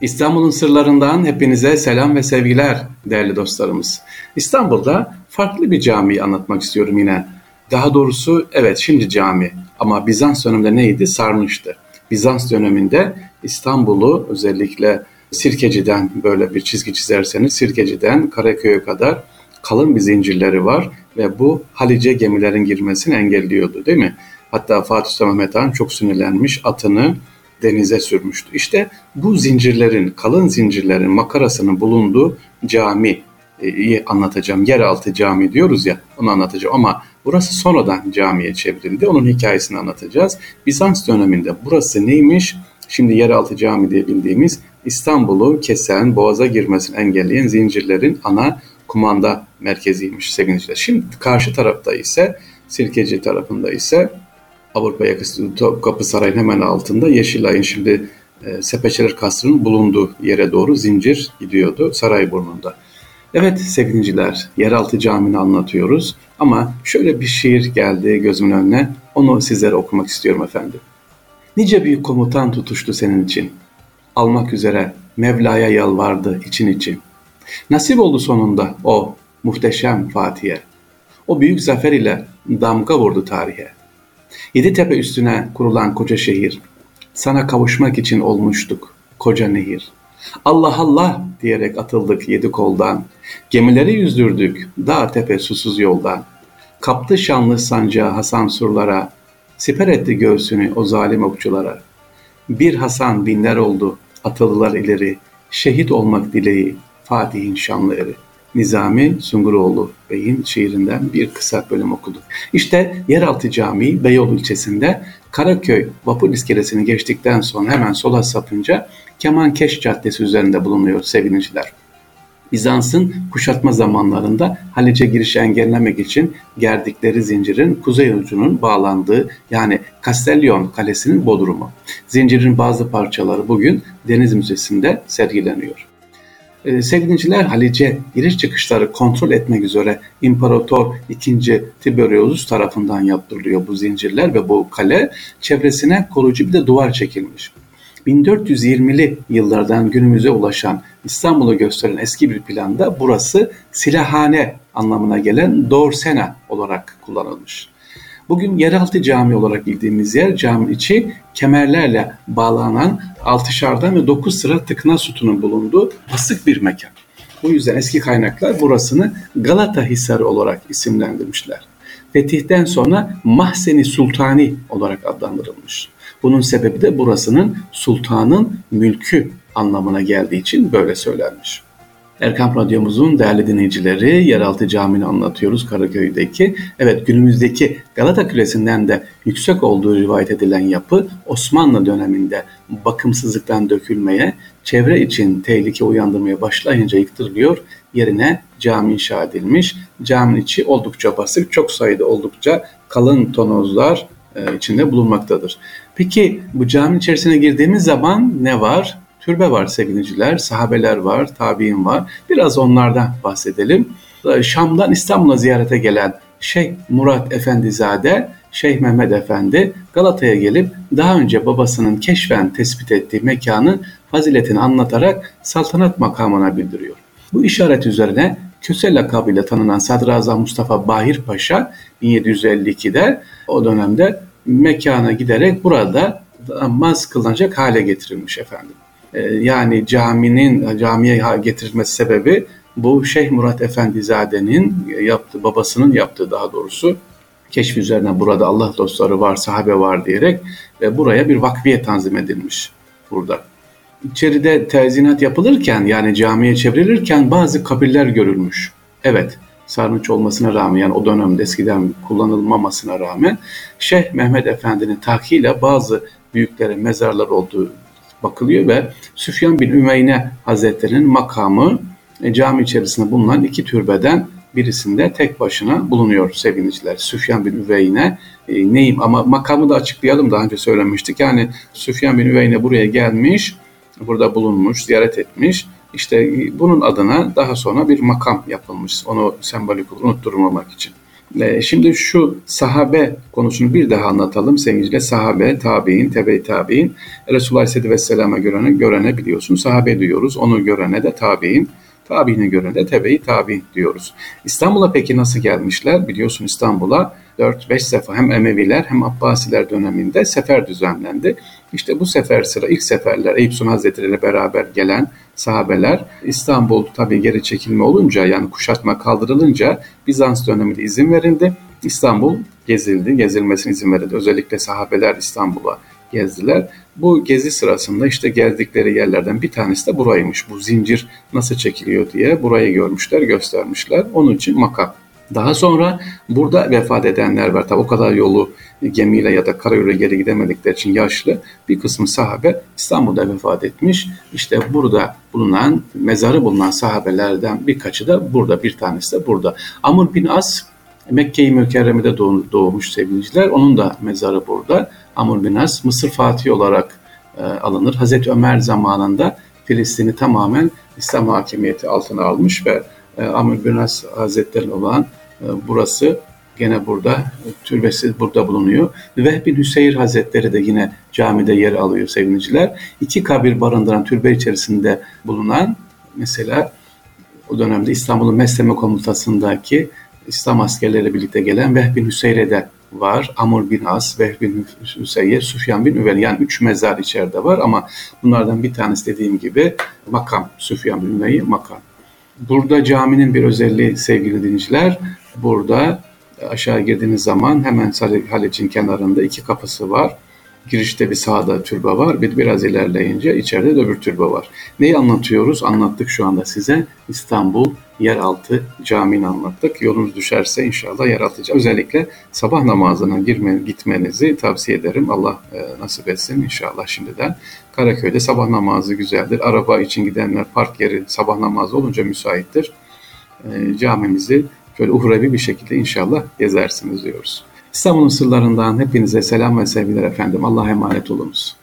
İstanbul'un sırlarından hepinize selam ve sevgiler değerli dostlarımız. İstanbul'da farklı bir cami anlatmak istiyorum yine. Daha doğrusu evet şimdi cami ama Bizans döneminde neydi? Sarnıçtı. Bizans döneminde İstanbul'u özellikle Sirkeci'den böyle bir çizgi çizerseniz Sirkeci'den Karaköy'e kadar kalın bir zincirleri var ve bu Halice gemilerin girmesini engelliyordu değil mi? Hatta Fatih Sultan Mehmet Han çok sinirlenmiş atını denize sürmüştü. İşte bu zincirlerin, kalın zincirlerin makarasının bulunduğu cami iyi anlatacağım. Yeraltı cami diyoruz ya onu anlatacağım ama burası sonradan camiye çevrildi. Onun hikayesini anlatacağız. Bizans döneminde burası neymiş? Şimdi yeraltı cami diye bildiğimiz İstanbul'u kesen, boğaza girmesini engelleyen zincirlerin ana kumanda merkeziymiş sevgili Şimdi karşı tarafta ise Sirkeci tarafında ise Avrupa yakası Topkapı Sarayı'nın hemen altında Yeşilay'ın şimdi e, Sepeçeler Kasrı'nın bulunduğu yere doğru zincir gidiyordu saray burnunda. Evet sevgiliciler, yeraltı camini anlatıyoruz ama şöyle bir şiir geldi gözümün önüne. Onu sizlere okumak istiyorum efendim. Nice büyük komutan tutuştu senin için. Almak üzere Mevla'ya yalvardı için için. Nasip oldu sonunda o muhteşem Fatih'e. O büyük zafer ile damga vurdu tarihe. Yedi tepe üstüne kurulan koca şehir. Sana kavuşmak için olmuştuk koca nehir. Allah Allah diyerek atıldık yedi koldan. Gemileri yüzdürdük dağ tepe susuz yoldan. Kaptı şanlı sancağı Hasan surlara. Siper etti göğsünü o zalim okçulara. Bir Hasan binler oldu atıldılar ileri. Şehit olmak dileği Fatih'in şanlı eri. Nizami Sunguroğlu Bey'in şiirinden bir kısa bölüm okuduk. İşte Yeraltı Camii Beyoğlu ilçesinde Karaköy vapur iskelesini geçtikten sonra hemen sola sapınca Kemankeş Caddesi üzerinde bulunuyor sevgiliciler. Bizans'ın kuşatma zamanlarında Halice girişi engellemek için gerdikleri zincirin kuzey ucunun bağlandığı yani Castellion Kalesi'nin bodrumu. Zincirin bazı parçaları bugün Deniz Müzesi'nde sergileniyor. Ee, sevgiliciler Halice giriş çıkışları kontrol etmek üzere İmparator II. Tiberius tarafından yaptırılıyor bu zincirler ve bu kale çevresine koruyucu bir de duvar çekilmiş. 1420'li yıllardan günümüze ulaşan İstanbul'u gösteren eski bir planda burası silahhane anlamına gelen Dorsena olarak kullanılmış. Bugün yeraltı cami olarak bildiğimiz yer caminin içi kemerlerle bağlanan altışardan ve dokuz sıra tıkna sütunun bulunduğu basık bir mekan. Bu yüzden eski kaynaklar burasını Galata Hisarı olarak isimlendirmişler. Fetihten sonra Mahseni Sultani olarak adlandırılmış. Bunun sebebi de burasının sultanın mülkü anlamına geldiği için böyle söylenmiş. Erkam Radyomuzun değerli dinleyicileri yeraltı camini anlatıyoruz Karaköy'deki. Evet günümüzdeki Galata Kulesi'nden de yüksek olduğu rivayet edilen yapı Osmanlı döneminde bakımsızlıktan dökülmeye, çevre için tehlike uyandırmaya başlayınca yıktırılıyor. Yerine cami inşa edilmiş. Caminin içi oldukça basık, çok sayıda oldukça kalın tonozlar e, içinde bulunmaktadır. Peki bu caminin içerisine girdiğimiz zaman ne var? Türbe var sevgiliciler, sahabeler var, tabi'in var. Biraz onlardan bahsedelim. Ee, Şam'dan İstanbul'a ziyarete gelen Şeyh Murat Efendizade, Şeyh Mehmet Efendi Galata'ya gelip daha önce babasının keşfen tespit ettiği mekanın faziletini anlatarak saltanat makamına bildiriyor. Bu işaret üzerine Köse lakabıyla tanınan Sadrazam Mustafa Bahir Paşa 1752'de o dönemde mekana giderek burada namaz kılınacak hale getirilmiş efendim. Ee, yani caminin camiye getirilmesi sebebi bu Şeyh Murat Efendizade'nin yaptığı, babasının yaptığı daha doğrusu keşfi üzerine burada Allah dostları var, sahabe var diyerek ve buraya bir vakfiye tanzim edilmiş burada. İçeride tezinat yapılırken yani camiye çevrilirken bazı kabirler görülmüş. Evet, sarnıç olmasına rağmen yani o dönemde eskiden kullanılmamasına rağmen Şeyh Mehmet Efendi'nin takiyle bazı büyüklerin mezarlar olduğu bakılıyor ve Süfyan bin Ümeyne Hazretleri'nin makamı e, cami içerisinde bulunan iki türbeden birisinde tek başına bulunuyor sevgiliciler. Süfyan bin Üveyne e, neyim ama makamı da açıklayalım daha önce söylemiştik. Yani Süfyan bin Üveyne buraya gelmiş, burada bulunmuş, ziyaret etmiş. İşte e, bunun adına daha sonra bir makam yapılmış. Onu sembolik unutturmamak için. E, şimdi şu sahabe konusunu bir daha anlatalım sevgili sahabe, tabi'in, tebe tabi'in. Resulullah Aleyhisselatü Vesselam'a görene, görene biliyorsun sahabe diyoruz. Onu görene de tabi'in. Tabiine göre de tebe-i tabi diyoruz. İstanbul'a peki nasıl gelmişler? Biliyorsun İstanbul'a 4-5 sefer hem Emeviler hem Abbasiler döneminde sefer düzenlendi. İşte bu sefer sıra ilk seferler Eyüp Sultan Hazretleri ile beraber gelen sahabeler İstanbul tabi geri çekilme olunca yani kuşatma kaldırılınca Bizans döneminde izin verildi. İstanbul gezildi, gezilmesine izin verildi. Özellikle sahabeler İstanbul'a gezdiler. Bu gezi sırasında işte gezdikleri yerlerden bir tanesi de buraymış. Bu zincir nasıl çekiliyor diye burayı görmüşler, göstermişler. Onun için makam. Daha sonra burada vefat edenler var. Tabi o kadar yolu gemiyle ya da karayoluyla geri gidemedikleri için yaşlı bir kısmı sahabe İstanbul'da vefat etmiş. İşte burada bulunan, mezarı bulunan sahabelerden birkaçı da burada, bir tanesi de burada. Amr bin As Mekke-i Mükerreme'de doğmuş sevgiliciler. Onun da mezarı burada. Amr bin Mısır Fatih olarak e, alınır. Hazreti Ömer zamanında Filistin'i tamamen İslam hakimiyeti altına almış ve e, Amr bin olan e, burası gene burada, e, türbesi burada bulunuyor. Vehbi Hüseyir Hazretleri de yine camide yer alıyor sevgiliciler. İki kabir barındıran türbe içerisinde bulunan mesela o dönemde İstanbul'un Mesleme Komutası'ndaki İslam askerleriyle birlikte gelen Vehbi Hüseyre'de var. Amr bin As, Vehb bin Hüseyye, Süfyan bin Üvel. Yani üç mezar içeride var ama bunlardan bir tanesi dediğim gibi makam. Süfyan bin Üvel'i makam. Burada caminin bir özelliği sevgili dinleyiciler. Burada aşağı girdiğiniz zaman hemen Halic'in kenarında iki kapısı var. Girişte bir sağda türbe var. Bir biraz ilerleyince içeride de öbür türbe var. Neyi anlatıyoruz? Anlattık şu anda size. İstanbul yeraltı camini anlattık. Yolunuz düşerse inşallah yeraltı özellikle sabah namazına girme, gitmenizi tavsiye ederim. Allah e, nasip etsin inşallah şimdiden. Karaköy'de sabah namazı güzeldir. Araba için gidenler park yeri sabah namazı olunca müsaittir. E, camimizi şöyle uhrevi bir şekilde inşallah gezersiniz diyoruz. İstanbul'un sırlarından hepinize selam ve sevgiler efendim. Allah'a emanet olunuz.